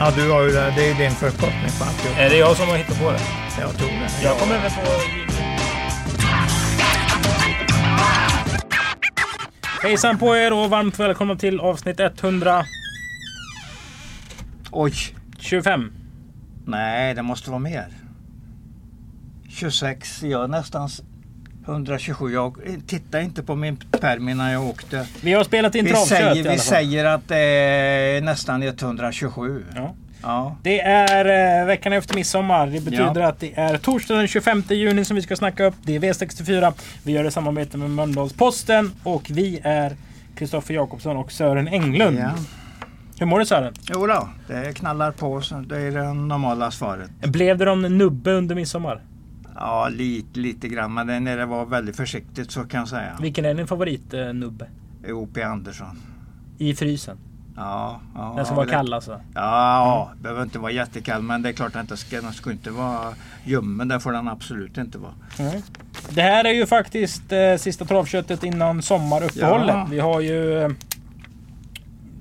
Ja, du har ju det. Det är din förkortning på alltihop. Är det jag som har hittat på det? Jag tror det. Jag kommer väl på... Hejsan på er och varmt välkomna till avsnitt 125. Oj. Nej, det måste vara mer. 26, jag är nästan 127. Jag tittade inte på min pärm innan jag åkte. Vi har spelat in travkött vi säger att det är nästan 127. Ja. Ja. Det är eh, veckan efter midsommar. Det betyder Ja. att det är torsdag den 25 juni som vi ska snacka upp. Det är V64. Vi gör det i samarbete med Mölndalsposten och vi är Kristoffer Jakobsson och Sören Englund. ja. Hur mår du Sören? Jo då, det knallar på. Det är det normala svaret. Blev det någon nubbe under midsommar? Ja, lite, lite grann. Men det, när det var väldigt försiktigt så kan jag säga. Vilken är din favoritnubbe? O.P. Andersson. I frysen? Ja, ja, Den vara det- kall alltså? Ja, det behöver inte vara jättekall men det är klart att det ska, den ska inte vara ljummen. Det får den absolut inte vara. Mm. Det här är ju faktiskt eh, sista travköttet innan sommaruppehållet. Ja. Vi har ju eh,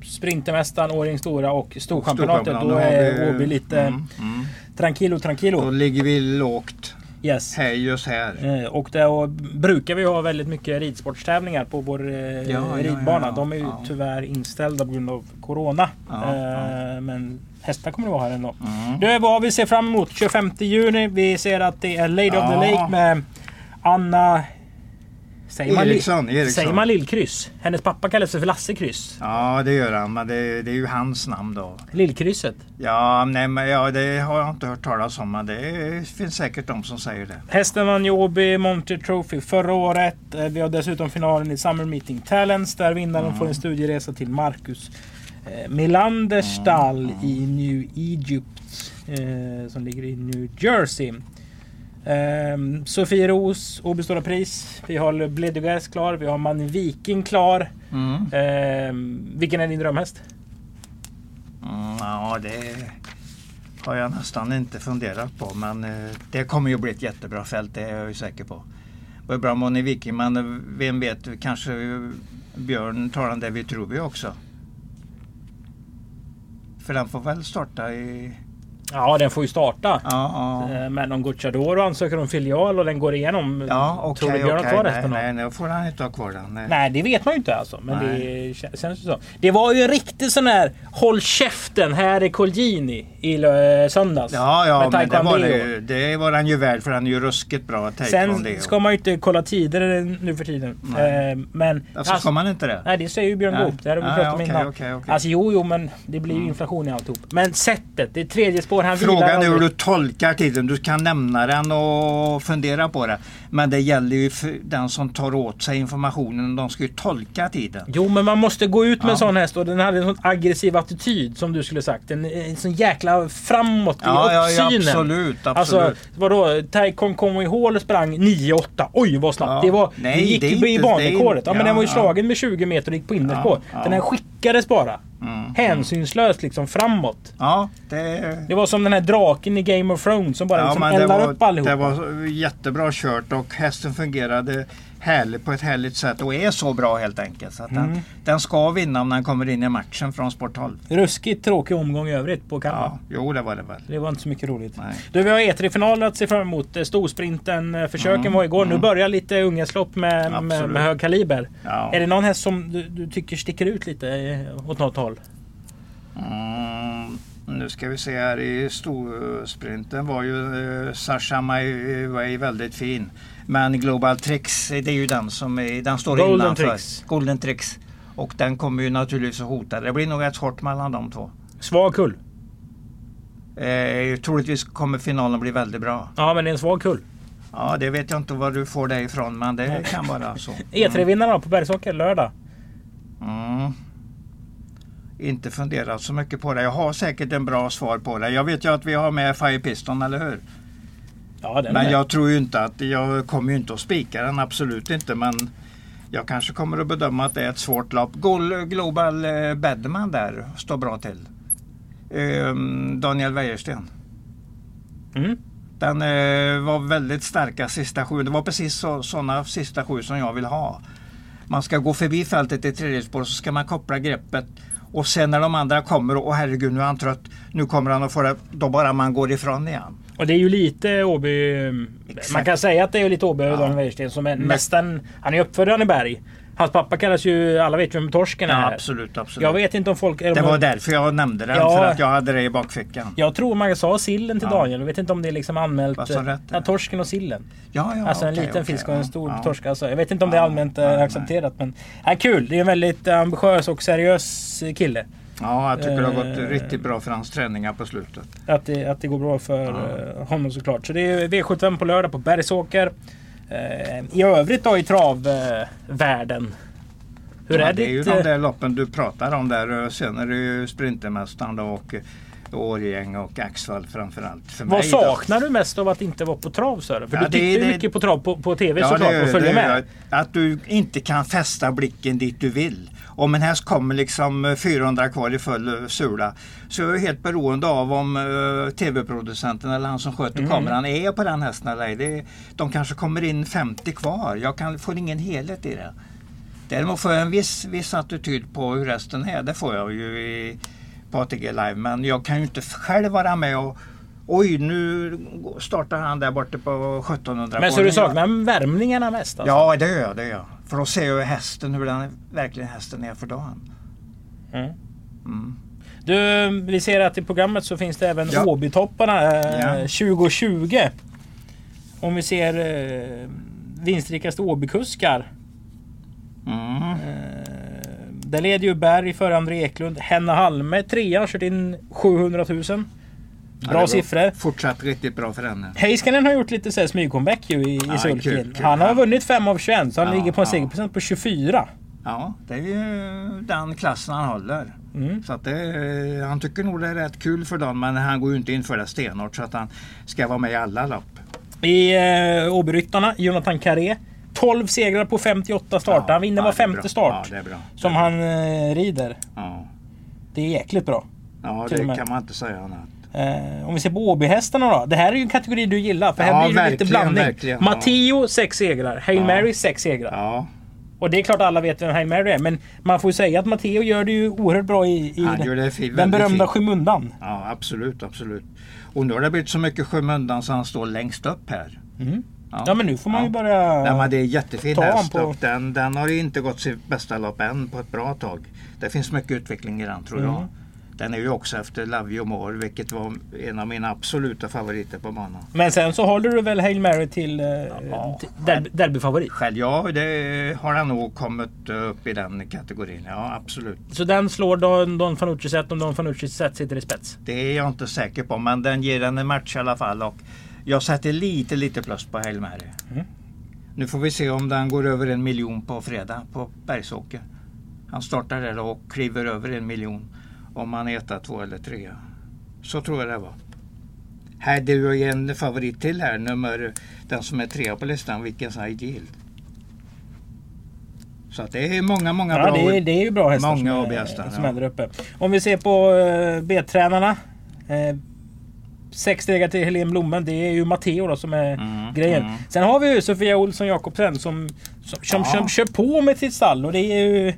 Sprintermästaren, Årjäng Stora och Storchampionatet. Då är Åby lite Mm, mm. tranquilo Då tranquilo. ligger vi lågt. Yes. Här, just här. Eh, Och där brukar vi ha väldigt mycket ridsportstävlingar på vår eh, Ja, ja, ridbana. ja, De är ju ja. tyvärr inställda på grund av Corona. Ja, Eh, Men hästar kommer att vara här ändå. Mm. Det är vad vi ser fram emot. 25 juni. Vi ser att det är Lady of the Ja. Lake med Anna... Säger man, Eriksson, Eriksson. säger man Lillkryss? Hennes pappa kallar sig för Lasse Kryss. Ja, det gör han. Men det, det är ju hans namn då. Lillkrysset. Ja, nej, men ja, det har jag inte hört talas om. Men det finns säkert de som säger det. Hästen vann ju Åby Monter Trophy förra året. Eh, Vi har dessutom finalen i Summer Meeting Talents där vinnaren Mm. får en studieresa till Marcus eh, Melanders stall Mm. i New Egypt eh, som ligger i New Jersey. Eh, Sofie Ros, Åby Stora Pris. Vi har Bledugas klar. Vi har Man Viking klar. Mm. Eh, vilken är din drömhäst? Mm, ja, det har jag nästan inte funderat på. Men eh, det kommer ju bli ett jättebra fält, det är jag ju säker på. Det var bra Moni Viking, men vem vet, kanske Björn tar den där vi tror vi också. För den får väl starta i... Ja, den får ju starta. Ja, ja. Eh, Men om Gucciadoro ansöker om filial och den går igenom. Ja, tror okej, du Björn har okej. kvar Nej, resten nej, nu får han inte ha kvar den. Nej. Nej, det vet man ju inte alltså. Men Nej. det kän- känns ju så. Det var ju en riktig sån här Håll käften, här är Colgjini i lö- söndags. Ja, ja, men det var, det, det var han ju värd för han är ju ruskigt bra. Sen ska man ju inte kolla tider nu för tiden. Nej. Eh, men... Alltså, ska man inte det? Nej, det säger ju Björn Nej. Goop. Det här har vi Nej, pratat om innan. okej, okej. Alltså jo, jo, men det blir ju inflation i alltihop. Men sättet, det är tredje spår. Han Frågan är vilar hur du tolkar tiden. Du kan nämna den och fundera på det. Men det gäller ju för den som tar åt sig informationen. De ska ju tolka tiden. Jo, men man måste gå ut med Ja. en sån häst och den hade en sån aggressiv attityd som du skulle sagt. En, en sån jäkla framåt i Ja, ja, ja uppsynen. absolut. absolut. Alltså vadå? Taikon kom ihåg och sprang 9-8. Oj vad snabbt. Ja. Det, var, Nej, det gick det är i banrekordet. det Ja, är- men den var ju slagen med 20 meter och gick på innerspår. Den här skickades bara. Mm. Hänsynslöst liksom framåt. Ja, det, Det var som den här draken i Game of Thrones som bara ja, liksom eldar var, upp allihopa. det var jättebra kört och hästen fungerade härligt på ett härligt sätt och är så bra helt enkelt. Så Mm. den, den ska vinna om den kommer in i matchen från Sport 12. Ruskigt tråkig omgång i övrigt på Kalmar. Ja, jo, det var det väl. Det var inte så mycket roligt. Nej. Du, vi har E3-finaler att se fram emot. Eh, Storsprinten, eh, försöken Mm, var igår. Nu mm. börjar lite unghästlopp med, med, med hög kaliber. Ja. Är det någon häst som du, du tycker sticker ut lite eh, åt något håll? Mm, nu ska vi se här i storsprinten var ju eh, Sasha Way väldigt fin. Men Global Tricks det är ju den som är, den står Golden innanför. Tricks. Golden Tricks. Och den kommer ju naturligtvis att hota. Det blir nog ett hårt mellan de två. Svag kull. Eh, troligtvis kommer finalen bli väldigt bra. Ja, men det är en svag kull. Ja, det vet jag inte var du får det ifrån men det kan vara så. E3-vinnarna på Bergsåker lördag. Mm. Inte funderat så mycket på det. Jag har säkert en bra svar på det. Jag vet ju att vi har med Fire Piston, eller hur? Ja, Men jag tror ju inte att, jag kommer ju inte att spika den, absolut inte. Men jag kanske kommer att bedöma att det är ett svårt lopp. Global eh, Badman där står bra till. Ehm, Daniel Wäjersten. Mm. Den eh, var väldigt starka sista sju. Det var precis så, sådana sista sju som jag vill ha. Man ska gå förbi fältet i tredje spår så ska man koppla greppet. Och sen när de andra kommer och herregud nu är han trött. Nu kommer han att få det. Då bara man går ifrån igen. Och det är ju lite Åby... Man kan säga att det är lite Åby Ja. ja. Daniel Wäjersten som är Men- nästan... Han är uppfödd i Anneberg. Hans pappa kallas ju... Alla vet ju vem torsken är. Ja, absolut, absolut. Jag vet inte om folk... Det var därför jag nämnde den. Ja. För att jag hade det i bakfickan. Jag tror man sa sillen till Ja. Daniel. Jag vet inte om det är liksom anmält... Vad sa rätt ja, torsken och sillen. Ja, ja, alltså en liten okej, fisk och en stor ja. torsk. Alltså, jag vet inte om det är allmänt nej, eh, nej. accepterat. Men ja, kul. Det är en väldigt ambitiös och seriös kille. Ja, jag tycker det har gått Eh. riktigt bra för hans träningar på slutet. Att det, att det går bra för Ja. eh, honom såklart. Så det är V75 på lördag på Bergsåker. Eh, I övrigt då i travvärlden. Hur ja, är det är ju de eh, där loppen du pratar om där. Sen är det ju Sprintermästaren och och Årgäng och Axvall framförallt. För vad mig då. saknar du mest av att inte vara på trav Sören? För Ja, du det- tittar ju det- mycket på trav på, på TV Ja, såklart det, och följer det, med. Att du inte kan fästa blicken dit du vill. Om en häst kommer liksom 400 kvar i full eh, sula så är jag helt beroende av om uh, tv-producenten eller han som sköter Mm. kameran är på den hästen eller ej. Det, de kanske kommer in 50 kvar. Jag kan, får ingen helhet i det. Däremot får jag en viss, viss attityd på hur hästen är. Det får jag ju i, på ATG Live. Men jag kan ju inte själv vara med och Oj, nu startar han där borta på 1700 Men så du saknar värmningarna mest? Alltså? Ja, det gör jag. Det gör. För då ser jag hästen, hur den verkligen hästen är för dagen. Mm. Mm. Du, vi ser att i programmet så finns det även Ja. Åbytopparna eh, Ja. 2020. Om vi ser eh, vinstrikaste Åbykuskar. Mm. Eh, där leder ju Berg före André Eklund. Henna Halme trea, kört in 700 000. Bra är siffror. Fortsatt riktigt bra för henne. Heiskanen har gjort lite så här smygcomeback ju i, Ja, i kul, kul. Han har vunnit 5 av 21 så han Ja, ligger på en ja. segerprocent på 24. Ja, det är ju den klassen han håller. Mm. Så att det, han tycker nog det är rätt kul för dem men han går ju inte in för det stenhårt så att han ska vara med i alla lopp. I eh, Åbyryttarna, Jonathan Carré. 12 segrar på 58 starter. han vinner var femte bra. start. Bra. Som bra. han eh, rider. Det är jäkligt bra. ja det kan man inte säga annat. Eh, om vi ser på Åbyhästarna då. Det här är ju en kategori du gillar. För här Ja, blir det lite blandning. verkligen, ja. Matteo 6 segrar. Hail Ja. Mary 6 segrar. Ja, Och det är klart alla vet vem Hail Mary är. Men man får ju säga att Matteo gör det ju oerhört bra i, i den, den berömda fint. skymundan. Ja, absolut, absolut. Och nu har det blivit så mycket skymundan så han står längst upp här. Mm. Ja men nu får man ju börja... Nej, men det är jättefin häst på- och den, den har inte gått sitt bästa lopp än på ett bra tag. Det finns mycket utveckling i den tror jag. Den är ju också efter Love You More vilket var en av mina absoluta favoriter på banan. Men sen så håller du väl Hail Mary till, eh, Ja. till derby, derbyfavorit? Själv, ja det har han nog kommit upp i den kategorin. Ja absolut. Så den slår Don, Don Fanucci set om Don Fanucci set sitter i spets? Det är jag inte säker på men den ger den en match i alla fall. Och jag sätter lite lite plus på Hail Mary. Mm. Nu får vi se om den går över en miljon på fredag på Bergsåker. Han startar där och kliver över en miljon om är etta, två eller trea. Så tror jag det var. Här det är ju en favorit till här, nummer, den som är trea på listan, Vilken Ideal. Så att det är många, många Ja, bra. det är, det är ju bra hästar Många som, är, AB-hästar, som ja. är där uppe. Om vi ser på uh, B-tränarna. Eh, sex stegar till Helene Blommen. Det är ju Matteo då som är Mm, grejen. mm. Sen har vi ju Sofia Olsson Jakobsen som, som, som, Ja. som kör på med sitt stall. Och det är ju...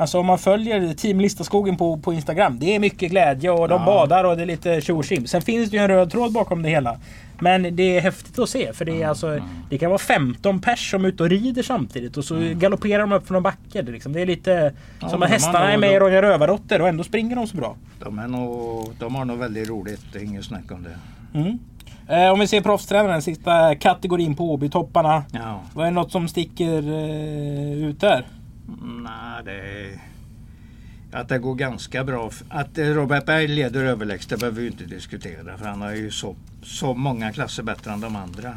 Alltså om man följer Team Listaskogen på, på Instagram. Det är mycket glädje och de Ja. badar och det är lite tjo. Sen finns det ju en röd tråd bakom det hela. Men det är häftigt att se för det Mm, är alltså... Det kan vara 15 pers som är ute och rider samtidigt och så galopperar de upp från en backe. Liksom. det är lite... Mm. Ja, som att hästarna är med i Ronja Rövardotter och ändå springer de så bra. De, är nog, de har nog väldigt roligt, det är inget snack om det. Mm. Eh, om vi ser proffstränaren, sista kategorin på Åbytopparna. Ja. Vad är något som sticker eh, ut där? Mm, Nej, det är... Att det går ganska bra. Att eh, Robert Berg leder överlägset behöver vi inte diskutera för han har ju så, så många klasser bättre än de andra.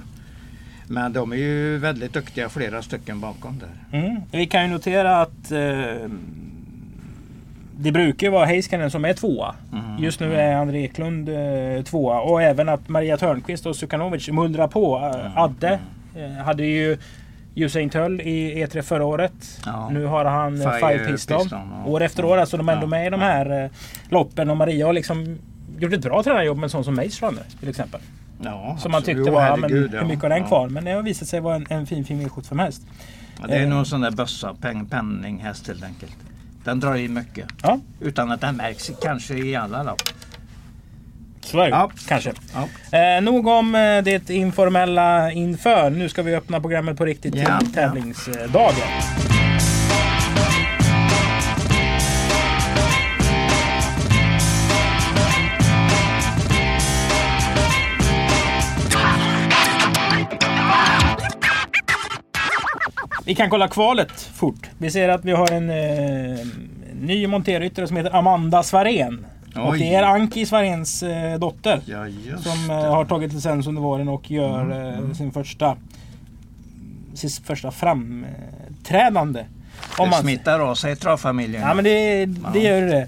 Men de är ju väldigt duktiga flera stycken bakom där. Mm. Vi kan ju notera att eh, det brukar vara Heiskanen som är tvåa. Mm. Just nu är André Eklund eh, tvåa. Och även att Maria Törnqvist och Sukanovic mullrar på. Eh, Mm. Adde eh, hade ju Usain Tull i E3 förra året. Ja. Nu har han eh, Fire Five Pistol. Piston, ja. År efter år. Alltså de är ändå Ja, med i de här eh, loppen. Och Maria har liksom gjort ett bra tränarjobb med en sån som Mace Runner till exempel. Ja, Som man tyckte Jo, var, ja, men herregud, hur mycket har den kvar? Men det har visat sig vara en, en fin fin V75 häst. Det är Eh. nog en sån där bössa, peng, penninghäst helt enkelt. Den drar i mycket. Utan att den märks kanske i alla lopp. Så är det Ja. kanske. Ja. Eh, nog om eh, det informella inför. Nu ska vi öppna programmet på riktigt Ja, till tävlingsdagen. Vi kan kolla kvalet fort. Vi ser att vi har en eh, ny monterryttare som heter Amanda Svarén. Och det är Anki Svaréns eh, dotter. Ja, Som det. eh, har tagit licens under våren och gör Mm, eh, sin första sitt första framträdande. Det Om man, smittar av sig travfamiljen. ja men det, det Ja. gör det.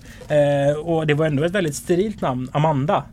Eh, och det var ändå ett väldigt sterilt namn. Amanda.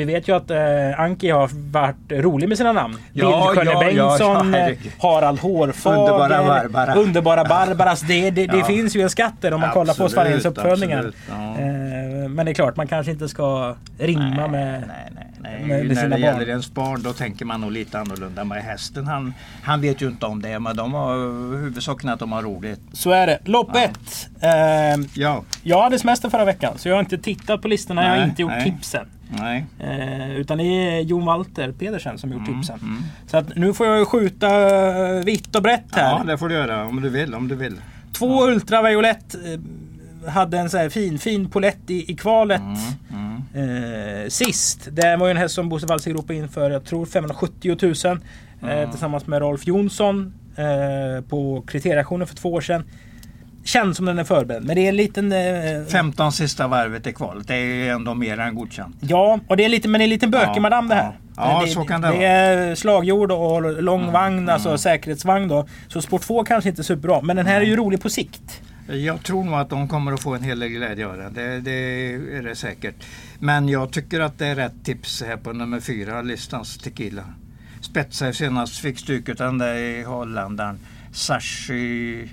Vi vet ju att eh, Anki har varit rolig med sina namn. Ja, Bildskönne ja, ja, Bengtsson, ja, eh. Harald Hårfager, Underbara Barbara. Underbara Barbaras. Det, det, det Ja. finns ju en skatt där om man kollar på Absolut, Svaréns uppfödningar. absolut, ja. Eh, men det är klart, man kanske inte ska rimma med... Nej, nej, nej. med- med När det barn. gäller ens barn då tänker man nog lite annorlunda. Men hästen han, han vet ju inte om det. Men de har huvudsaken att de har roligt. Så är det. Lopp Ja. ett. Eh, Ja, jag hade semester förra veckan så jag har inte tittat på listorna. jag har Nej, inte gjort nej. tipsen. Nej. Eh, utan det är Jon Walter Pedersen som gjort tipsen. mm. Så att nu får jag ju skjuta eh, vitt och brett här. Ja, det får du göra om du vill. Om du vill. Två Ultraviolett eh, hade en så här fin, fin polett i, i kvalet. Mm, mm. Eh, sist. Det var ju en häst som Bosse Walsing ropade in för, jag tror 570 000. Eh, Mm. tillsammans med Rolf Jonsson. Eh, på kriterieaktionen för två år sedan. Känns som den är förberedd. Men det är en liten... Eh, 15 sista varvet i kvalet. Det är ju ändå mer än godkänt. Ja, och det är lite, men det är en liten bökig Ja, madam det här. ja. Det, så kan det det vara. är slagjord och lång Mm, vagn, alltså mm. säkerhetsvagn då. Så Sport 2 kanske inte är superbra. Men den här är ju rolig på sikt. Jag tror nog att de kommer att få en hel del glädje av det. det. Det är det säkert. Men jag tycker att det är rätt tips här på nummer fyra, listans Tequila. Spetsar senast fick stryket den där i holländaren. Sashi...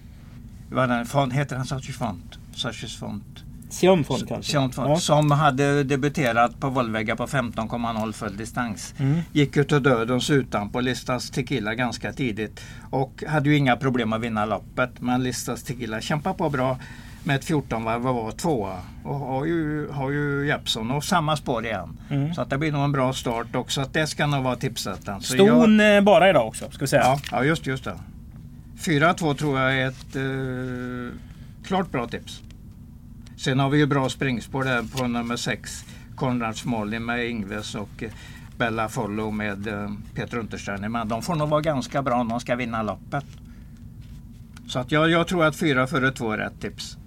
Vad den, font, heter han Sashi Font? Sashis Font. Sion Font kanske. Sion Font, Ja. Som hade debuterat på Volvega på 15,0 full distans. Mm. Gick ut till dödens utan på Listas Tequila ganska tidigt. Och hade ju inga problem att vinna loppet. Men Listas Tequila kämpade på bra med ett 14 varv och var tvåa. Och har ju, har ju Jeppson och samma spår igen. Mm. Så att det blir nog en bra start också. Att det ska nog vara tipsetten. Ston eh, bara idag också, ska vi säga. Ja, ja just, just det. 4-2 tror jag är ett eh, klart bra tips. Sen har vi ju bra springspår där på nummer 6. Konrad Smolny med Ingves och eh, Bella Follow med eh, Peter Untersteiner. Men de får nog vara ganska bra om de ska vinna loppet. Så att jag, jag tror att 4 före 2 är rätt tips.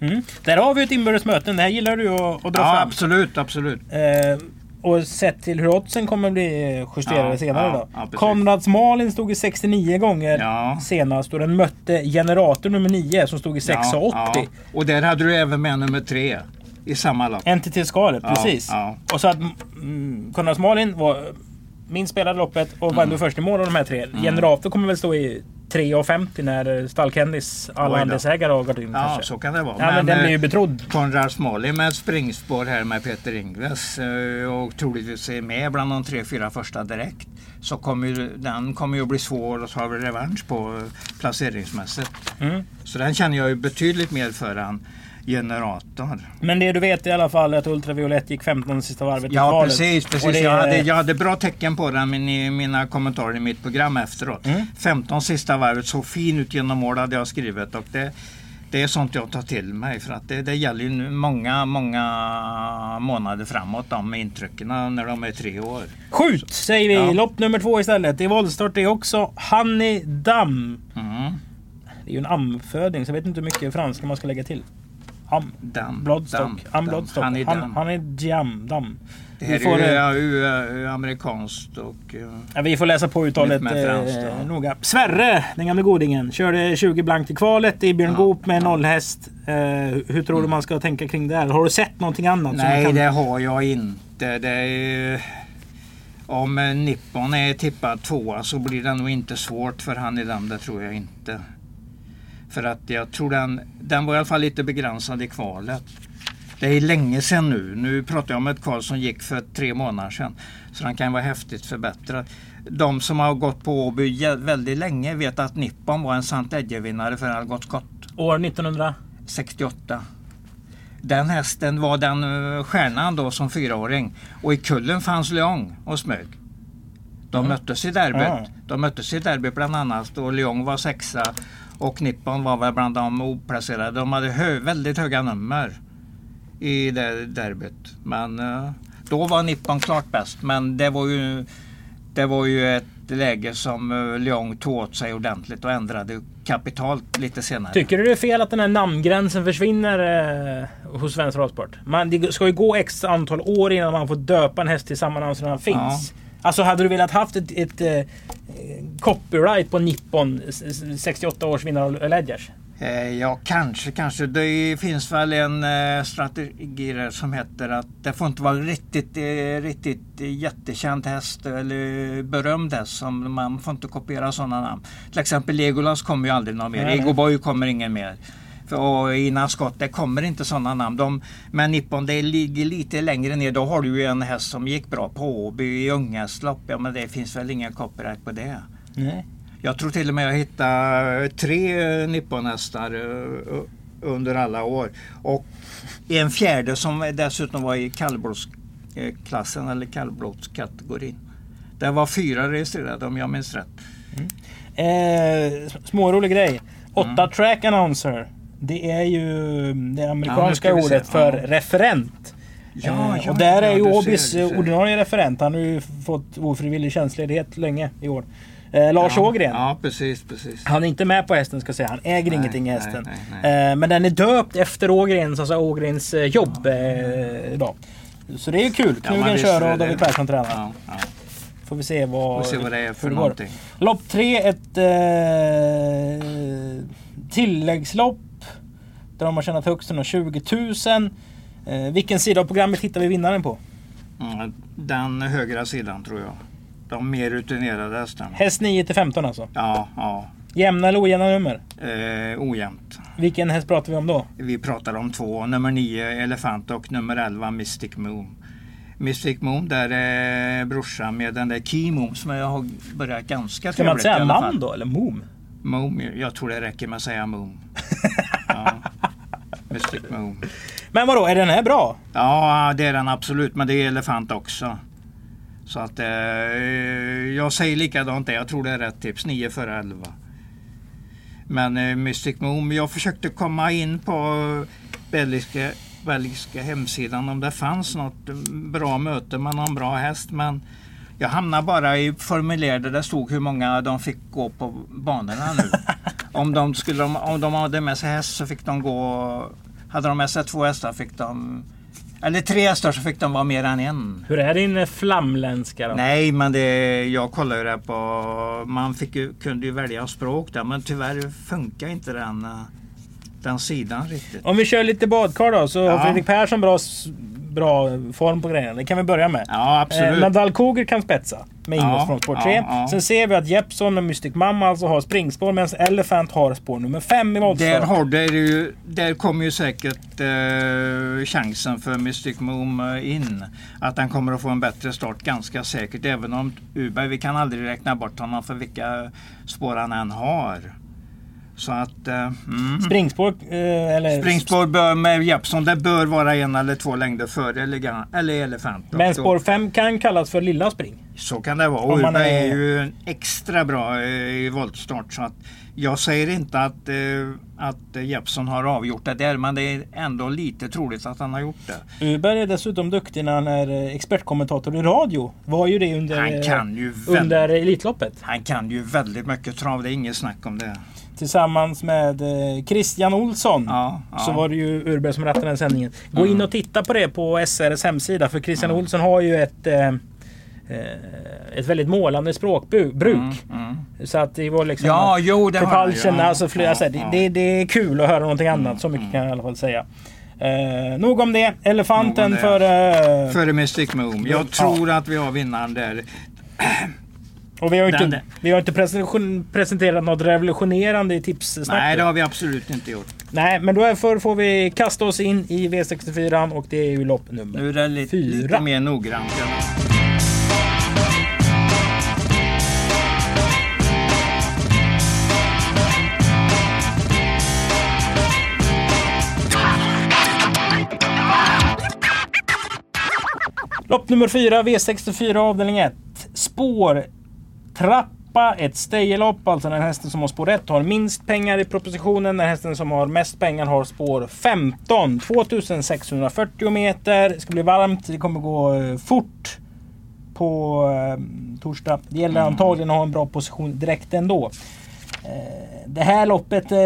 Mm. Där har vi ett inbördes möten. Det här gillar du att, att dra Ja, fram. absolut, absolut. Eh, och sett till hur oddsen kommer bli justerade Ja, senare då. ja. Konrads Malin stod i 69 gånger Ja. senast och den mötte Generator nummer 9 som stod i 6,80. Ja, ja. Och där hade du även med nummer 3 i samma lopp. NTT Skalet, Ja, precis. Och så att mm, Konrads Malin var min spelade loppet och Mm. var ändå först i mål av de här tre. Generator kommer väl stå i 3,50 när Stall-Kendis alla andelsägare har gått in Ja, kanske. så kan det vara. Ja, men, den eh, blir ju betrodd. Konrad Smolly med ett springspår här med Peter Ingves eh, och troligtvis är med bland de tre, fyra första direkt. Så kommer ju, den kommer ju att bli svår att ta revansch på eh, placeringsmässigt. Mm. Så den känner jag ju betydligt mer för än generator. Men det du vet i alla fall är att Ultraviolett gick 15 sista varvet i Ja kvalet. precis, precis. det- Jag, hade, jag hade bra tecken på den i mina kommentarer i mitt program efteråt. Mm. 15 sista varvet såg fin ut genom mål hade jag skrivit. Och det, det är sånt jag tar till mig för att det, det gäller ju många, många månader framåt de med intrycken när de är tre år. Skjut säger vi. Ja. Lopp nummer två istället. I voltstart är också Honey Dam. Mm. Det är ju en amföding så jag vet inte hur mycket franska man ska lägga till. Am, Dam, Bloodstock. dam, Am. Bloodstock. Han är Han, dam. han är jam. Dam. Det Vi här får, är ju uh, uh, amerikanskt och... Uh, Ja, vi får läsa på uttalet eh, noga. Sverre, den gamle godingen, körde 20 blankt i kvalet i Björn Ja, Goop med ja. Mm. nollhäst. Eh, hur tror du man ska tänka kring det här? Har du sett någonting annat? nej, kan... det har jag inte. Det är, om Nippon är tippad tvåa så blir det nog inte svårt för han i den, det tror jag inte. För att jag tror den, den var i alla fall lite begränsad i kvalet. Det är länge sedan nu. Nu pratar jag om ett kval som gick för tre månader sedan. Så den kan vara häftigt förbättrad. De som har gått på Åby väldigt länge vet att Nippon var en Sant Edge-vinnare för Algot Scott. År 1900? 68. Den hästen var den eh, stjärnan då som fyraåring. Och i kullen fanns Leong och Smög. De Mm. möttes i derbyt. Ja. De möttes i derbyt bland annat och Leong var sexa och Nippon var väl bland de oplacerade. De hade hö väldigt höga nummer i det derbyt. Men eh, då var Nippon klart bäst. Men det var ju, det var ju ett läge som uh, Leong tog åt sig ordentligt och ändrade kapitalt lite senare. Tycker du det är fel att den här namngränsen försvinner eh, hos Svensk Travsport? Man, det ska ju gå x antal år innan man får döpa en häst till samma namn som den finns. Alltså hade du velat haft ett, ett eh, copyright på Nippon s- s- 68 års vinnare av Ledgers? Eh, Ja, kanske, kanske. Det finns väl en eh, strategi där som heter att det får inte vara riktigt, eh, riktigt jättekänd häst eller berömd häst. Som man får inte kopiera sådana namn. Till exempel Legolas kommer ju aldrig någon mer. Nej. Ego Boy kommer ingen mer. Och innan skott, det kommer inte sådana namn. De, men Nippon, det ligger lite längre ner. Då har du ju en häst som gick bra på Åby i unghästlopp. Ja, men det finns väl ingen copyright på det. Nej. Jag tror till och med jag hittade tre eh, nipponhästar eh, under alla år. Och en fjärde som dessutom var i kallblodsklassen eller kallblodskategorin. Det var fyra registrerade om jag minns rätt. Eh, smårolig grej. Åtta Mm. track announcer. Det är ju det amerikanska Ja, vi ordet för Ja. referent. Ja, Eh, och där är ju Åbys eh, ordinarie referent. Han har ju fått ofrivillig tjänstledighet länge i år. Eh, Lars ja, Ågren. Ja, precis, precis. Han är inte med på hästen ska säga. Han äger Nej, ingenting i hästen. nej, nej. Eh, men den är döpt efter Ågrens, alltså Ågrens eh, jobb eh, idag. Så det är ju kul. Knugen kör och David. Persson tränar. Får vi se vad, Får se vad det är för någonting. Lopp tre, ett eh, tilläggslopp. Där de har tjänat högst 120 000. Eh, vilken sida av programmet hittar vi vinnaren på? Mm, Den högra sidan tror jag. De mer rutinerade hästarna. Häst 9 till 15 alltså. Ja, ja. Jämna eller ojämna nummer? Eh, ojämnt. Vilken häst pratar vi om då? Vi pratar om två, nummer 9 Elefant och nummer 11 Mystic Moon. Mystic Moon där är brorsan med den där Key Moon som jag har börjat ganska Ska man säga namn då eller mom? Moon, jag tror det räcker med att säga Moon. ja. Mystic Moon. Men vadå, är den här bra? Ja, det är den absolut, men det är Elefant också. Så att eh, jag säger likadant där. Jag tror det är rätt tips. 9 före 11. Men eh, Mystic Moon, jag försökte komma in på belgiska, belgiska hemsidan om det fanns något eh, bra möte med någon bra häst. Men jag hamnade bara i formulär där det stod hur många de fick gå på banorna nu. om, de skulle, om de hade med sig häst så fick de gå... Hade de med sig två hästar fick de... Eller tre hästar så fick de vara mer än en. Hur är din eh, flamländska då? Nej, men det, jag kollade ju det på... Man fick ju, kunde ju välja språk där, men tyvärr funkar inte den, eh, den sidan riktigt. Om vi kör lite badkar då så har Ja. Fredrik Persson bra, bra form på grejerna. Det kan vi börja med. Ja, Eh, absolut. Nadal Koger kan spetsa med Ja, ingång från spår 3. ja, ja. Sen ser vi att Jeppson och Mystic Mamma alltså har springspår medan Elephant har spår nummer 5 i Där, voltstart. har, där, är ju, där kommer ju säkert eh, chansen för Mystic Moon eh, in. Att han kommer att få en bättre start ganska säkert. Även om Uberg, vi kan aldrig räkna bort honom för vilka spår han än har. Så att... Eh, mm. Springspår eh, eller... Springspår bör, med Jeppson, det bör vara en eller två längder före eller Elefant. Men spår då- 5 kan kallas för lilla spring. Så kan det vara. Urberg är... är ju extra bra i voltstart. Så att jag säger inte att, att Jeppson har avgjort det där men det är ändå lite troligt att han har gjort det. Urberg är dessutom duktig när han är expertkommentator i radio. Var ju det under, han kan ju under Elitloppet. Han kan ju väldigt mycket trav, det är inget snack om det tillsammans med eh, Christian Olsson. Ja, ja. Så var det ju Urberg som rattade den sändningen. Gå mm. in och titta på det på SRs hemsida för Christian mm. Olsson har ju ett eh, eh ett väldigt målande språkbruk. Mm, mm. Så att det var liksom... Ja, jo det propulsion, ja, alltså flera, ja, så ja. Det, det, är kul att höra någonting annat. Mm, så mycket mm. kan jag i alla fall säga. Eh, nog om det. Elefanten om det. för... Eh, Före Mystic Moon. Jag tror att vi har vinnaren där. Och vi har inte, vi har inte presenterat något revolutionerande i tipssnacket. Nej, det har vi absolut inte gjort. Nej, men därför får vi kasta oss in i V64 och det är ju lopp nummer Nu är det lite, lite mer noggrant. Lopp nummer 4, V64 avdelning 1. Spår trappa, ett stejelopp, alltså den hästen som har spår 1 har minst pengar i propositionen. Den hästen som har mest pengar har spår 15. 2640 meter. Det ska bli varmt, det kommer gå eh, fort på eh, torsdag. Det gäller mm. antagligen att ha en bra position direkt ändå. Eh, det här loppet, eh,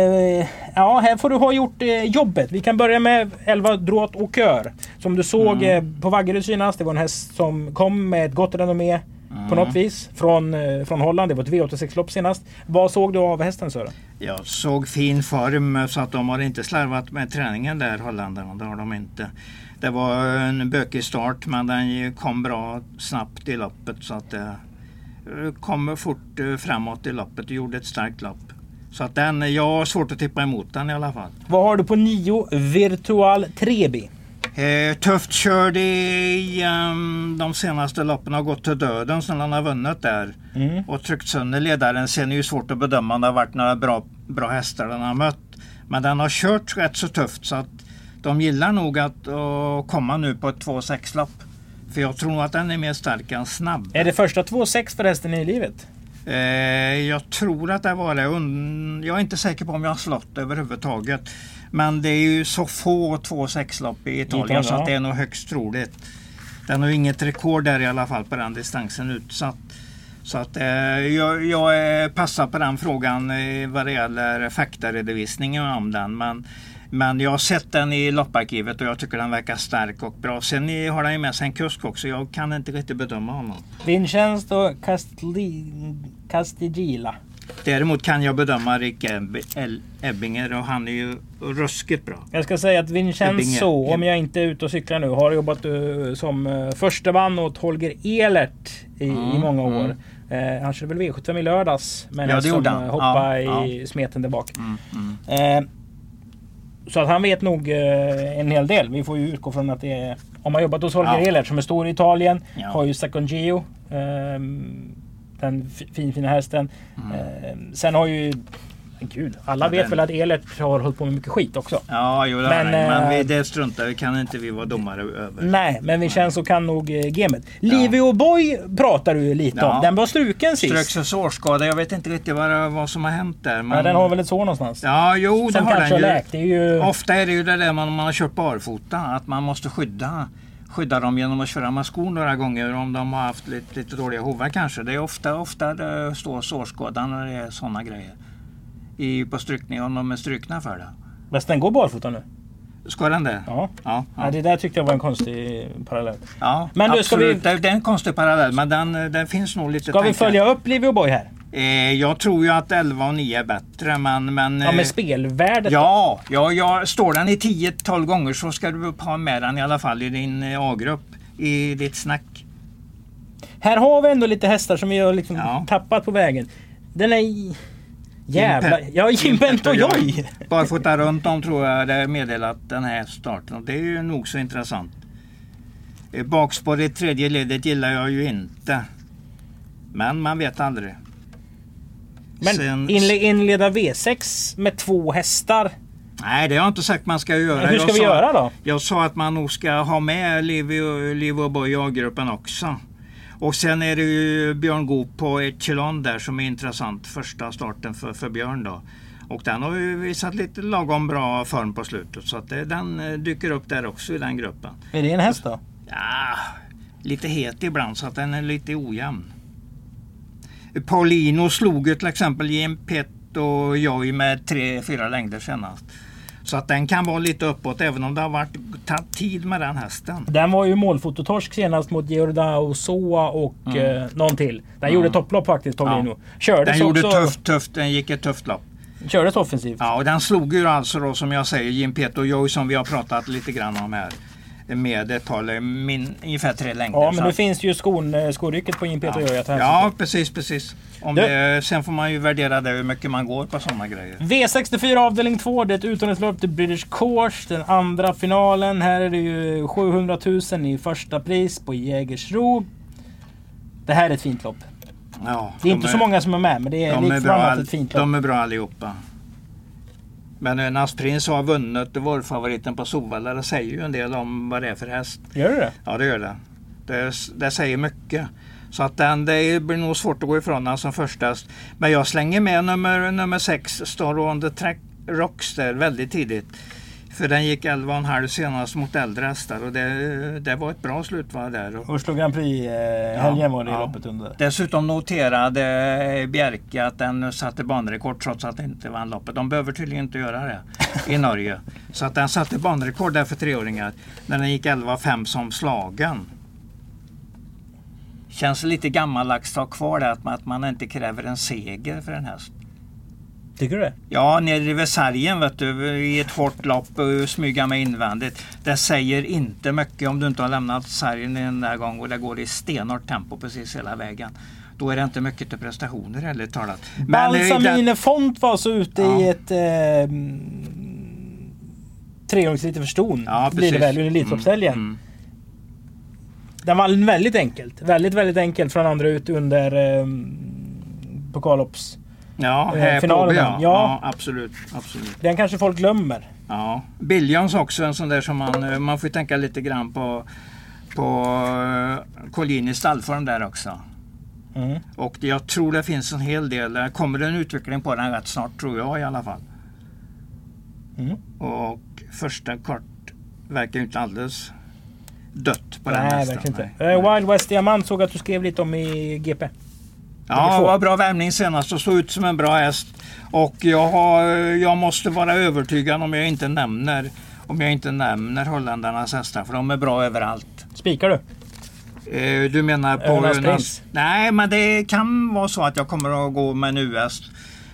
ja här får du ha gjort eh, jobbet. Vi kan börja med 11 Dråt och Kör. Som du såg mm. på Vaggeryd senast. Det var en häst som kom med ett gott renommé Mm. På något vis. Från, eh, från Holland. Det var ett V86-lopp senast. Vad såg du av hästen Sören? Jag såg fin form så att de har inte slarvat med träningen där holländarna. Det har de inte. Det var en bökig start men den kom bra snabbt i loppet så att det kom fort eh, framåt i loppet och gjorde ett starkt lopp. Så att den, jag har svårt att tippa emot den i alla fall. Vad har du på 9 Virtual Trebi? Eh, tufft körd i um, de senaste loppen har gått till döden sen han har vunnit där. Mm. Och tryckt sönder ledaren. Sen är det ju svårt att bedöma om det har varit några bra, bra hästar den har mött. Men den har kört rätt så tufft så att de gillar nog att uh, komma nu på ett 2-6 lopp. För jag tror nog att den är mer stark än snabb. Är det första 2-6 förresten i livet? Eh, jag tror att det var det. Jag är inte säker på om jag har slått överhuvudtaget. Men det är ju så få 2,6 lopp i Italien så att det är nog högst troligt. Den har inget rekord där i alla fall på den distansen utsatt. Så att eh, jag, jag passar på den frågan eh, vad det gäller faktaredovisningen om den. Men, men jag har sett den i lopparkivet och jag tycker den verkar stark och bra. Sen har den ju med sig en kusk också. Jag kan inte riktigt bedöma honom. Vincenzo Castigila. Däremot kan jag bedöma Rick Ebbinger och han är ju ruskigt bra. Jag ska säga att Vincenzo, om jag inte är ute och cyklar nu, har jobbat uh, som uh, förste man åt Holger Elert i, mm, i många år. Mm. Uh, han körde väl V75 i lördags med ja, som hoppade ja, i ja. smeten där bak. Mm, mm. Så att han vet nog en hel del. Vi får ju utgå från att det är... Om man jobbat hos Holger ja. Elert som är stor i Italien. Har ju Second Geo. Um, den finfina hästen. Mm. Eh, sen har ju Gud, alla vet den... väl att Elert har hållit på med mycket skit också. Ja, jo, det men, men vi, eh, det struntar vi kan inte vi vara domare över. Nej, men vi känns och kan nog eh, gamet. Ja. Livio Boy pratar du lite ja. om. Den var struken sist. Ströks för sårskada. Jag vet inte riktigt vad, vad som har hänt där. Men... Ja, den har väl ett sår någonstans? Ja, jo det har den ju. Läkt. Det är ju. Ofta är det ju det där man, man har kört barfota. Att man måste skydda skydda dem genom att köra med skor några gånger om de har haft lite, lite dåliga hovar kanske. Det är ofta, ofta det står sårskada när det är sådana grejer. I, på strykning, om de är strukna för det. Men den går barfota nu? Ska den det? Ja. ja, ja. ja det där tyckte jag var en konstig parallell. Ja, men du, ska. Vi... Det är en konstig parallell men den, den finns nog lite Ska tankar. vi följa upp Livio Boy här? Eh, jag tror ju att 11 och 9 är bättre men... men ja med spelvärdet Ja, ja, ja, står den i 10-12 gånger så ska du ha med den i alla fall i din eh, A-grupp. I ditt snack. Här har vi ändå lite hästar som vi har liksom ja. tappat på vägen. Den är... Jävla... Ja, Jimpent och Joj! Barfota runt om tror jag det meddelat den här starten. Det är ju nog så intressant. Eh, bakspår i tredje ledet gillar jag ju inte. Men man vet aldrig. Men Sen... inleda V6 med två hästar. Nej, det har jag inte sagt man ska göra. Men hur ska jag vi sa, göra då? Jag sa att man nog ska ha med Liv och Boy i A-gruppen också. Och sen är det ju Björn Goop på Echelon där som är intressant. Första starten för, för Björn då. Och den har ju visat lite lagom bra form på slutet. Så att det, den eh, dyker upp där också i den gruppen. Är det en häst då? Ja, lite het ibland så att den är lite ojämn. Paulino slog ju till exempel Jim Pett och Joy med 3-4 längder senast. Så att den kan vara lite uppåt även om det har varit tagit tid med den hästen. Den var ju målfototorsk senast mot Giordao Soa och mm. eh, någon till. Den mm. gjorde topplopp faktiskt Paulino. Ja. Kördes den gjorde också... tufft, tufft. Den gick ett tufft lopp. Kördes offensivt. Ja, och den slog ju alltså då som jag säger Jim Peter och Joy som vi har pratat lite grann om här. Med ett par, min, ungefär tre längder. Ja, men nu finns ju skon, eh, skorycket på Jim Peter ja. att Ja, precis, precis. Om det, sen får man ju värdera det hur mycket man går på sådana grejer. V64 avdelning 2. Det är ett utomhuslopp till British Course. Den andra finalen. Här är det ju 700 000 i första pris på Jägersro. Det här är ett fint lopp. Ja, det är inte är, så många som är med men det är de är ett fint lopp. De är bra allihopa. Men en Asprins har vunnit vårfavoriten på Solvalla. Det säger ju en del om vad det är för häst. Gör det Ja det gör det. Det, det säger mycket. Så att den, det blir nog svårt att gå ifrån den som första. Men jag slänger med nummer, nummer 6, Star on the Track Rockster, väldigt tidigt. För den gick 11,5 senast mot äldre hästar och det, det var ett bra slutvarv där. Oslo Grand Prix-helgen ja, var det ja. loppet under. Dessutom noterade Bjerke att den satte banrekord trots att den inte vann loppet. De behöver tydligen inte göra det i Norge. Så att den satte banrekord där för treåringar när den gick 11,5 som slagen. Känns lite gammaldags att ha kvar det att man inte kräver en seger för en häst. Tycker du det? Ja, nere i Versailles vet du, i ett hårt lopp och smyga med invändigt. Det säger inte mycket om du inte har lämnat sargen en där gång och det går i stenhårt tempo precis hela vägen. Då är det inte mycket till prestationer ärligt talat. Balsamine den... Font var så ute ja. i ett eh, trehjulsritt för ston. Ja, blir det väl under Elitloppshelgen. Mm, mm. Den var väldigt enkelt. Väldigt, väldigt enkelt från andra ut under eh, pokallopps Ja, eh, här finalen. På, ja. ja. absolut, absolut. Den kanske folk glömmer. Ja. Billions också en sån där som man, eh, man får tänka lite grann på, på uh, Collin i stallform där också. Mm. Och jag tror det finns en hel del, kommer det en utveckling på den rätt snart tror jag i alla fall. Mm. Och första kort verkar inte alldeles dött på Nej, den hästen. Verkligen inte. Nej. Wild West Diamant såg att du skrev lite om i GP. Ja, det var bra värmning senast och såg ut som en bra häst. Och jag, har, jag måste vara övertygad om jag inte nämner om jag inte nämner holländarnas hästar för de är bra överallt. Spikar du? Eh, du menar på... Önas Nej, men det kan vara så att jag kommer att gå med en US.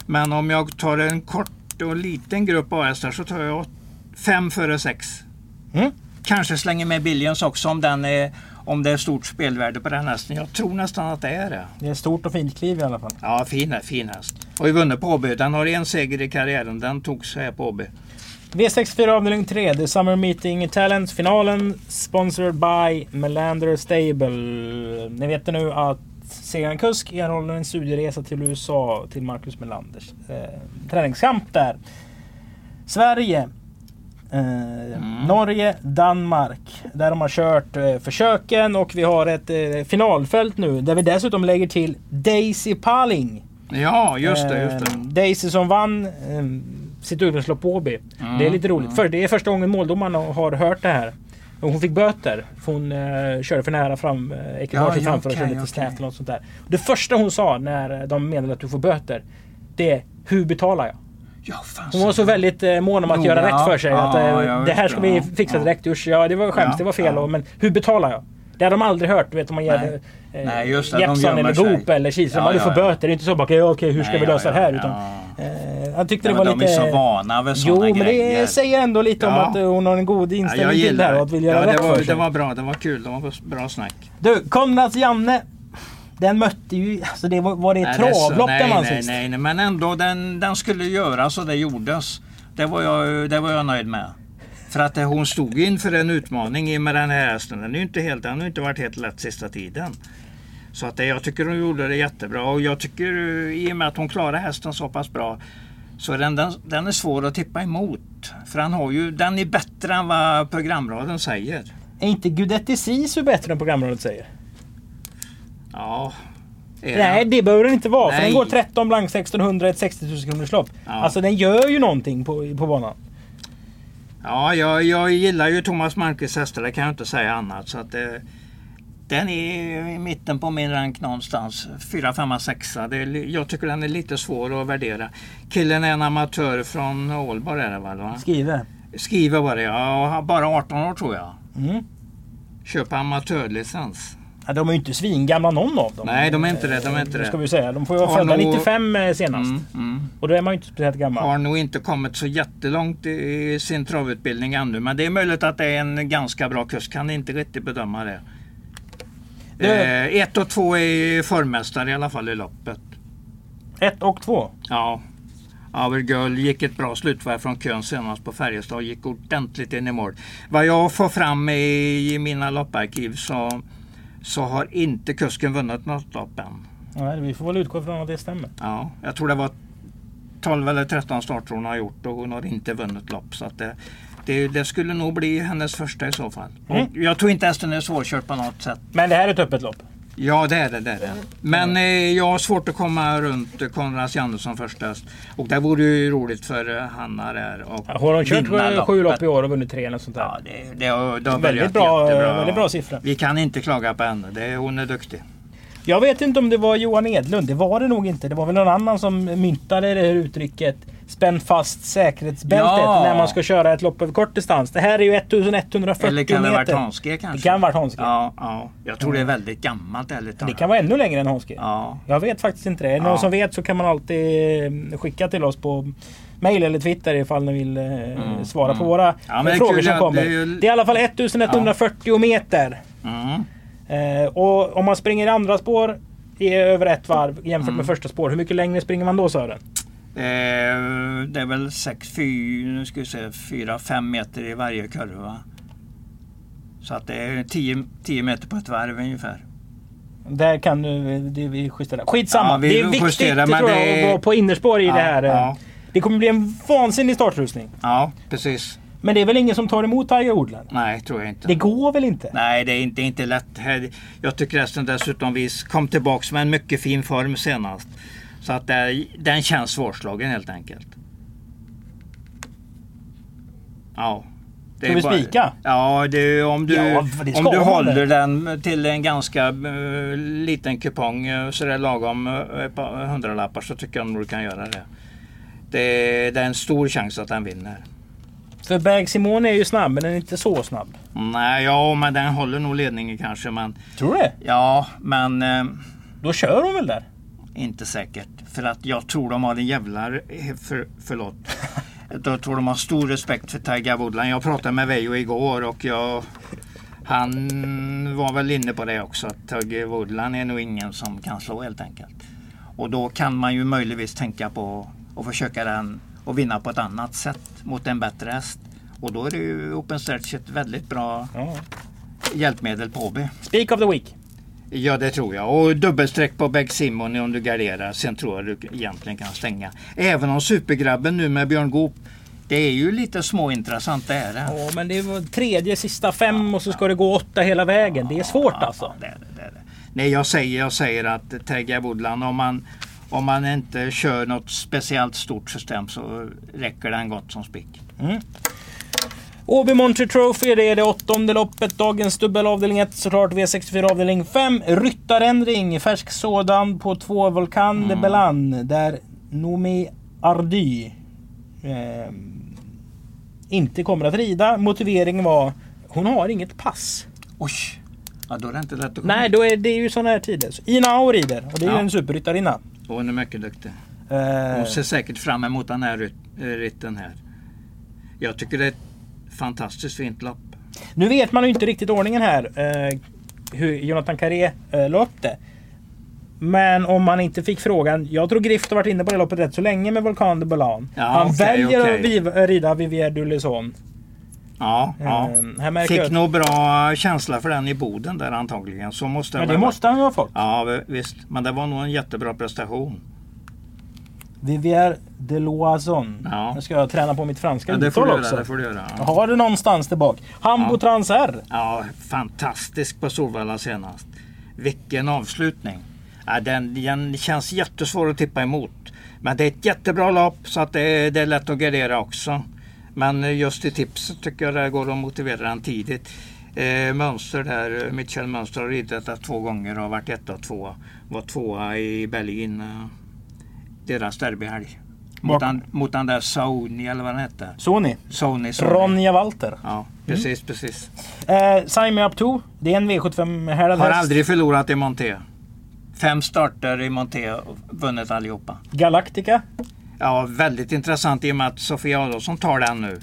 Men om jag tar en kort och liten grupp A-hästar så tar jag fem före sex. Mm. Kanske slänger med Billions också om den är om det är stort spelvärde på den hästen. Jag tror nästan att det är det. Det är stort och fint kliv i alla fall. Ja, fin, fin häst. Och vi vunnit på Åby. Den har en seger i karriären. Den togs här på Åby. V64 avdelning 3, The Summer Meeting Talent finalen sponsored by Melander Stable. Ni vet nu att Segan Kusk erhåller en studieresa till USA till Marcus Melanders eh, träningskamp där. Sverige mm. Norge, Danmark. Där de har kört eh, försöken och vi har ett eh, finalfält nu där vi dessutom lägger till Daisy Paling. Ja, just det. Just det. Eh, Daisy som vann eh, sitt ungdomslopp på Åby. Mm. Det är lite roligt. Mm. För det är första gången måldomaren har hört det här. Och hon fick böter. För hon uh, körde för nära fram uh, ekipaget ja, framför och körde lite snett eller något sånt där. Det första hon sa när de meddelade att du får böter. Det är Hur betalar jag? Ja, hon var så väldigt eh, mån om att göra rätt för sig. Ja, att, eh, det här ska vi fixa direkt. Usch, ja det var skämt, det var fel. Men hur betalar jag? Det har de aldrig hört. Du vet om man ger eh, Nej, Jeppson eller Goop eller Kihlström. Ja, ja, du får böter. Det är inte så bara okej, okay, hur ska vi lösa det här? Utan, eh, han tyckte det var de lite... De är så vana vid sådana Jo, men det säger ändå lite om att hon har en god inställning till det här och att vill göra rätt var, för sig. Det var bra. Det var kul. Det var bra snack. Du, Konrads Janne den mötte ju... Alltså det var, var det ett travlopp den vann sist? Nej, nej, men ändå den, den skulle göras och det gjordes. Det var jag, det var jag nöjd med. För att hon stod inför en utmaning med den här hästen. Den, är inte helt, den har inte varit helt lätt sista tiden. Så att det, jag tycker hon gjorde det jättebra och jag tycker i och med att hon klarade hästen så pass bra så den, den, den är svår att tippa emot. För han har ju, den är bättre än vad programraden säger. Är inte Gudetti Sisu bättre än programraden säger? Ja. Nej det behöver den inte vara. Nej. För den går 13 blank 1600 ett 60 000 kronors lopp. Ja. Alltså den gör ju någonting på, på banan. Ja, jag, jag gillar ju Thomas Markes hästar, det kan jag inte säga annat. Så att, eh, den är i mitten på min rank någonstans. 4, 5, 6. jag tycker den är lite svår att värdera. Killen är en amatör från Ålborg är det väl? Va? Skrive. Skrive var det ja. Bara 18 år tror jag. Mm. Köpa amatörlicens. Ja, de är ju inte svingamla någon av dem. Nej, de är inte det. De, är inte det. Ska vi säga. de får ju vara födda nog... 95 eh, senast. Mm, mm. Och då är man ju inte speciellt gammal. Har nog inte kommit så jättelångt i sin travutbildning ännu. Men det är möjligt att det är en ganska bra kurs. Kan inte riktigt bedöma det. det... Eh, ett och två är formmästare i alla fall i loppet. Ett och två? Ja. Our Girl gick ett bra slutvarv från kön senast på Färjestad gick ordentligt in i mål. Vad jag får fram i mina lopparkiv så så har inte kusken vunnit något lopp än. Nej, vi får väl utgå från att det stämmer. Ja, jag tror det var 12 eller 13 starter hon har gjort och hon har inte vunnit lopp. Så att det, det, det skulle nog bli hennes första i så fall. Mm. jag tror inte hästen är svårkörd på något sätt. Men det här är ett öppet lopp? Ja det är det. det, är det. Men eh, jag har svårt att komma runt Konrads Jannesson först häst. Och det vore ju roligt för eh, Hanna där. Och ja, har hon kört sju lopp i år och vunnit tre eller sånt där? Ja, det, det, det, det har väldigt, bra, väldigt bra siffra. Vi kan inte klaga på henne. Det, hon är duktig. Jag vet inte om det var Johan Edlund. Det var det nog inte. Det var väl någon annan som myntade det här uttrycket. Spänn fast säkerhetsbältet ja. när man ska köra ett lopp över kort distans. Det här är ju 1140 meter. Eller kan det ha varit Hanske kanske? Det kan ha varit Hanske. Ja, ja. Jag tror det är väldigt gammalt ärligt Det kan vara ännu längre än Hanske. Ja. Jag vet faktiskt inte det. Är det ja. någon som vet så kan man alltid eh, skicka till oss på mail eller Twitter ifall ni vill eh, mm, svara mm. på våra ja, frågor som kommer. Det är, ju... det är i alla fall 1140 meter. Mm. Eh, och om man springer i andra spår i över ett varv jämfört mm. med första spår. Hur mycket längre springer man då Sören? Eh, det är väl 4-5 meter i varje kurva. Så att det är 10 meter på ett varv ungefär. Där kan du, det vi justera. Skitsamma. Ja, vi det är viktigt justera, tror jag, att vara på innerspår i ja, det här. Ja. Det kommer bli en vansinnig startrustning. Ja, precis. Men det är väl ingen som tar emot Tiger Woodland? Nej, tror jag inte. Det går väl inte? Nej, det är inte, inte lätt. Jag tycker hästen dessutom vi kom tillbaks med en mycket fin form senast. Så att det, den känns svårslagen helt enkelt. Ja. Ska vi spika? Ja, det, om du, ja, om du håller den till en ganska uh, liten kupong uh, så det är lagom uh, hundralappar så tycker jag nog du kan göra det. det. Det är en stor chans att den vinner. För Berg Simone är ju snabb men den är inte så snabb. Nej, ja men den håller nog ledningen kanske. Men, Tror du det? Ja, men... Eh, Då kör hon väl där? Inte säkert. För att jag tror de har en jävla... För, förlåt. jag tror de har stor respekt för Tiger Woodland. Jag pratade med Veijo igår och jag... Han var väl inne på det också. Att Tiger Woodland är nog ingen som kan slå helt enkelt. Och då kan man ju möjligtvis tänka på att försöka den och vinna på ett annat sätt mot en bättre häst. Och då är ju Open Stretch ett väldigt bra ja. hjälpmedel på Åby. Speak of the week. Ja det tror jag. Och dubbelsträck på Beck Simon om du garderar. Sen tror jag du egentligen kan stänga. Även om supergrabben nu med Björn Goop det är ju lite småintressant det är det. Ja men det var tredje sista fem ja, och så ska ja. det gå åtta hela vägen. Det är svårt ja, alltså. Är det, det är det. Nej jag säger, jag säger att Tegga Woodland om man om man inte kör något speciellt stort system så räcker den gott som spik. Mm. Åby Montre Trophy, det är det åttonde loppet. Dagens dubbelavdelning 1 såklart. V64 avdelning 5. Ryttarändring, färsk sådan på 2 Volcan mm. de Belan. Där Nomi Ardy eh, inte kommer att rida. Motiveringen var hon har inget pass. Oj! Ja, då är det inte lätt att komma Nej, då är det ju sådana här tider. Så Ina Au rider och det är ja. en superryttarinna. Hon är mycket duktig. Uh, hon ser säkert fram emot den här eh, ritten här. Jag tycker det är ett fantastiskt fint lopp. Nu vet man ju inte riktigt ordningen här. Uh, hur Jonathan Carré upp det. Men om man inte fick frågan. Jag tror Grift har varit inne på det loppet rätt så länge med Volcan de Bolan. Ja, Han okay, väljer okay. att rida Vivier Dulison. Ja, ja. Eh, Fick nog bra känsla för den i Boden där antagligen. Så måste ja, det måste han ju ha fått. Ja visst, men det var nog en jättebra prestation. Vivier de Loison. Ja. Nu ska jag träna på mitt franska ja, det får du också. Det får du göra. Ja. Har du någonstans tillbaka. Hambo ja. Transer. Ja, fantastisk på Solvalla senast. Vilken avslutning! Ja, den, den känns jättesvår att tippa emot. Men det är ett jättebra lopp så att det, det är lätt att gardera också. Men just i tips tycker jag det går att motivera den tidigt. Eh, mönster där, Mitchell Mönster har ridit två gånger och varit etta och tvåa. Var tvåa i Berlin. Eh, deras derbyhelg. Mot, mot den där Sony eller vad den hette. Sony. Sony, Sony. Ronja Walter. Ja, precis, mm. precis. Eh, Sign Me Up 2. Det är en V75 härdad Har aldrig förlorat i Monté. Fem starter i Monté och vunnit allihopa. Galactica? Ja, väldigt intressant i och med att Sofia Adolfsson tar den nu.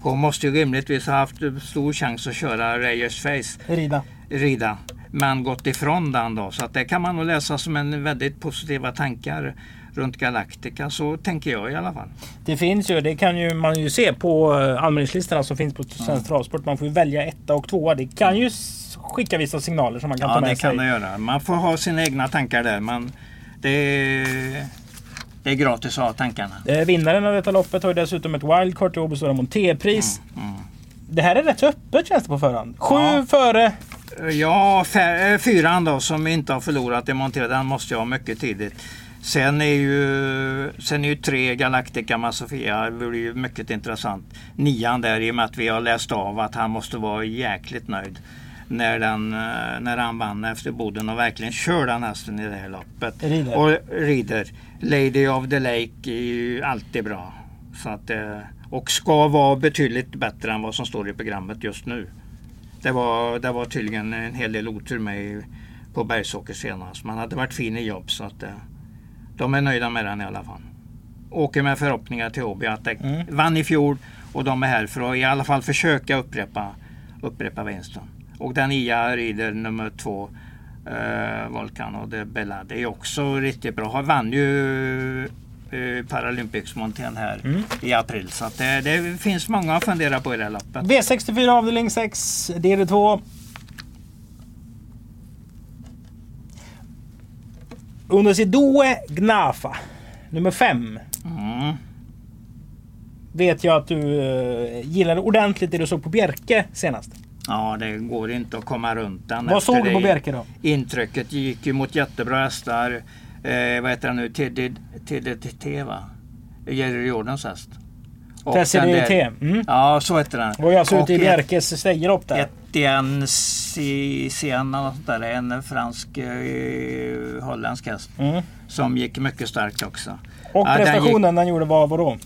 Hon måste ju rimligtvis ha haft stor chans att köra Reyers Face. Rida. Rida. Men gått ifrån den då. Så att det kan man nog läsa som en väldigt positiva tankar runt Galactica. Så tänker jag i alla fall. Det finns ju, det kan ju man ju se på eh, anmälningslistorna som finns på Svensk Travsport. Man får ju välja etta och tvåa. Det kan ju skicka vissa signaler som man kan ja, ta med sig. Ja, det kan det göra. Man får ha sina egna tankar där. Men det är, det är gratis att ha tankarna. Eh, vinnaren av detta loppet har dessutom ett wildcard till Åby Stora Monté-pris. Mm, mm. Det här är rätt öppet känns det på förhand. Sju ja. före Ja, eh, fyran då som inte har förlorat i Monté, den måste jag ha mycket tidigt. Sen är ju, sen är ju tre Galactica med Sofia det blir ju mycket intressant. Nian där i och med att vi har läst av att han måste vara jäkligt nöjd när, den, eh, när han vann efter Boden och verkligen kör den hästen i det här loppet. Rider. Och rider. Lady of the Lake är ju alltid bra. Så att, eh, och ska vara betydligt bättre än vad som står i programmet just nu. Det var, det var tydligen en hel del otur med på Bergsåker senast. Man hade varit fin i jobb så att eh, de är nöjda med den i alla fall. Åker med förhoppningar till Åby att det mm. vann i fjol och de är här för att i alla fall försöka upprepa, upprepa vinsten. Och den Ia rider nummer två eh, Volkan och det Bella. Det är också riktigt bra. Han vann ju eh, Paralympics-montén här mm. i april. Så det, det, finns många att fundera på i det här loppet. V64 avdelning 6, DD2. Universidue Gnafa. Nummer 5. Mm. Vet jag att du uh, gillade ordentligt det du såg på Bjerke senast. Ja, det går inte att komma runt den. Vad såg du på Bjerke då? Intrycket gick ju mot jättebra hästar. Eh, vad heter han nu? TDT va? Jerry Jordans häst. TCDT? Mm. Ja, så heter den. Och jag såg ute i Bjerkes stegelopp där. Etienne Siena, där, en fransk eh, holländsk häst. Mm. Som gick mycket starkt också. Och prestationen den, gick... den gjorde var vadå?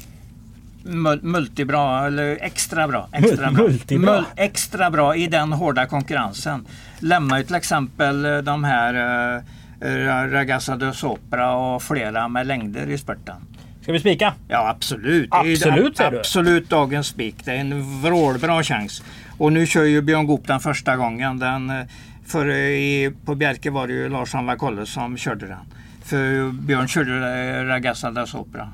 Multibra eller extra bra. Extra bra. Mul extra bra i den hårda konkurrensen. Lämnar ju till exempel eh, de här uh, Ragazza de Sopra och flera med längder i spurten. Ska vi spika? Ja absolut. Absolut säger du? Absolut dagens spik. Det är en vrålbra chans. Och nu kör ju Björn Goop den första gången. Den, eh, för i, på Bjerke var det ju Lars-Ann Wakolle som körde den. För Björn körde Ragazza da Sopra.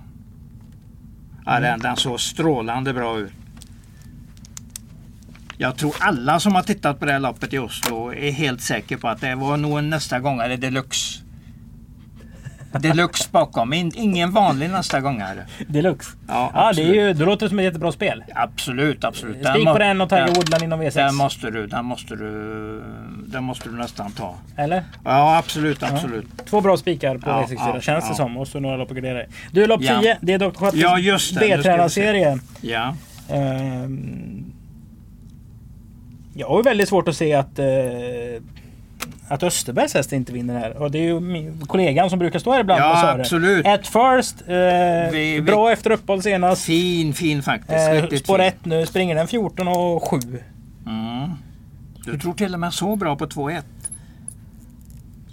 Ja, den, den såg strålande bra ut. Jag tror alla som har tittat på det här loppet i Oslo är helt säkra på att det var nog nästa gång deluxe. Deluxe bakom, ingen vanlig nästa gångare. Deluxe? Ja, ja det, är ju, det låter som ett jättebra spel. Absolut, absolut. Spik på den och Tiger Woodland inom V6. Den måste du, den måste du, den måste du nästan ta. Eller? Ja, absolut, absolut. Ja. Två bra spikar på ja, V64 ja, känns det som. Och så några lopp att gardera Du, lopp 10. Det är Dr. Schattes ja. B-tränarserie. Ja. Um, jag har väldigt svårt att se att uh, att Österbergs häst inte vinner här. Och det är ju min, kollegan som brukar stå här ibland ja, på absolut. At first. Eh, vi, bra efter uppehåll senast. Fin, fin faktiskt. Eh, spår 1 nu. Springer den 14 och 7. Mm. Du tror till och med så bra på 2-1.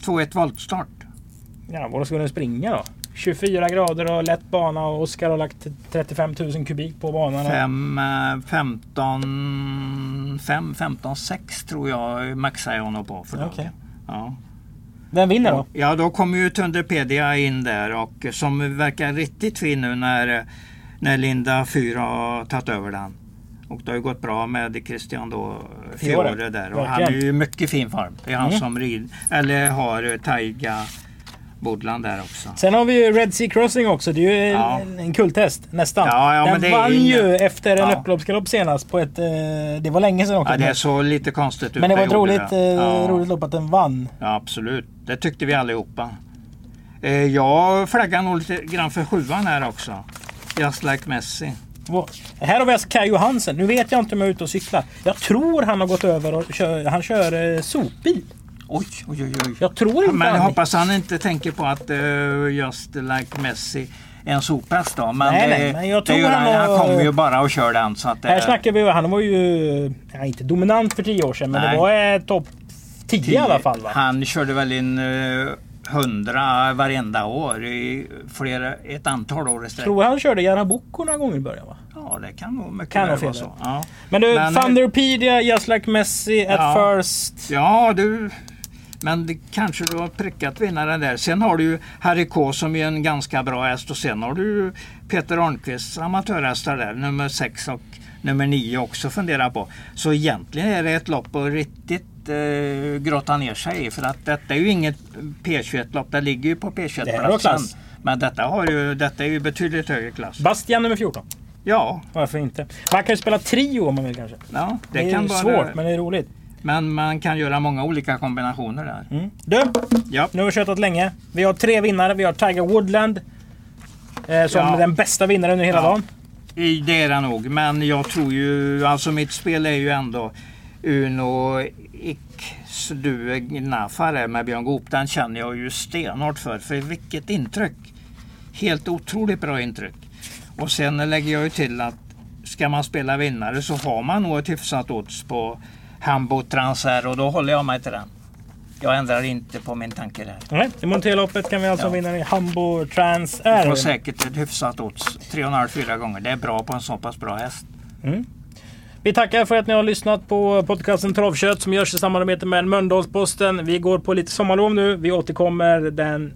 2-1 voltstart. Ja, vad ska den springa då? 24 grader och lätt bana och Oskar har lagt 35 000 kubik på banan. 5, 15, 5, 15, 6 tror jag maxar jag honom på för dagen. Okay. Ja. Vem vinner då? Ja, då kommer ju Tunderpedia in där och som verkar riktigt fin nu när, när Linda 4 har tagit över den. Och det har ju gått bra med Christian då, Fiore där. Och han är ju mycket fin form. Det är han mm. som rid, eller har Taiga Bodland där också. Sen har vi ju Red Sea Crossing också. Det är ju ja. en, en kulthäst nästan. Ja, ja, Den vann inga... ju efter en ja. upploppsgalopp senast på ett... Eh, det var länge sedan också. Ja, det såg lite konstigt ut. Men det var ett roligt, eh, roligt lopp att den vann. Ja, absolut. Det tyckte vi allihopa. Eh, jag flaggar nog lite grann för sjuan här också. Just like Messi. Här har vi alltså Kaj Johansen. Nu vet jag inte om jag är ute och cyklar. Jag tror han har gått över och kör, han kör eh, sopbil. Oj, oj, oj. Jag tror inte Men jag hoppas han inte tänker på att uh, Just like Messi en sophäst då. Men, nej, nej, men jag tror det, han, han kommer ju bara och kör den. Så att, här snackar vi Han var ju ja, inte dominant för tio år sedan, men nej. det var eh, topp 10 i alla fall. Va? Han körde väl in uh, 100 varenda år i flera, ett antal år istället. Tror han körde Jarabucco några gånger i början va? Ja det kan nog mycket kan vara så. Ja. Men du, Men, Thunderpedia, Just Like Messi, At ja, First. Ja du, men det, kanske du har prickat vinnaren där. Sen har du ju Harry K som är en ganska bra häst och sen har du Peter Arnqvists amatörhästar där, nummer 6 och nummer 9 också fundera på. Så egentligen är det ett lopp att riktigt eh, grotta ner sig i för att detta är ju inget P21-lopp. Det ligger ju på P21-platsen. Men detta, har ju, detta är ju betydligt högre klass. Bastian nummer 14. Ja. Varför inte? Man kan ju spela trio om man vill kanske. Ja, det, det är kan svårt vara... men det är roligt. Men man kan göra många olika kombinationer där. Mm. Du, ja. nu har vi tjötat länge. Vi har tre vinnare. Vi har Tiger Woodland eh, som ja. den bästa vinnaren under hela ja. dagen. Det är det nog, men jag tror ju, alltså mitt spel är ju ändå Uno Iksdue Gnafare med Björn Goop. Den känner jag ju stenhårt för. För vilket intryck! Helt otroligt bra intryck. Och sen lägger jag ju till att ska man spela vinnare så har man nog ett hyfsat odds på Hambo Transair och då håller jag mig till den. Jag ändrar inte på min tanke där. Nej, I Monteloppet kan vi alltså ja. vinna i Hambo Transair. Det var säkert ett hyfsat odds. 3,5-4 gånger. Det är bra på en så pass bra häst. Mm. Vi tackar för att ni har lyssnat på podcasten Travkött som görs i samarbete med Mölndalsposten. Vi går på lite sommarlov nu. Vi återkommer den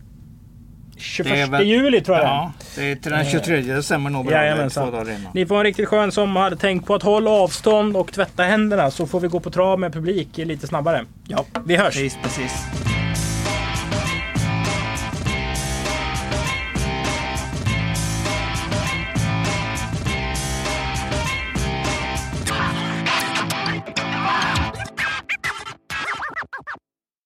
21 väl, juli tror jag Ja, det är till den 23 det stämmer nog bra. Jajamensan. Ni får en riktigt skön sommar. Tänk på att hålla avstånd och tvätta händerna så får vi gå på trav med publik lite snabbare. Ja, vi hörs. Precis, precis.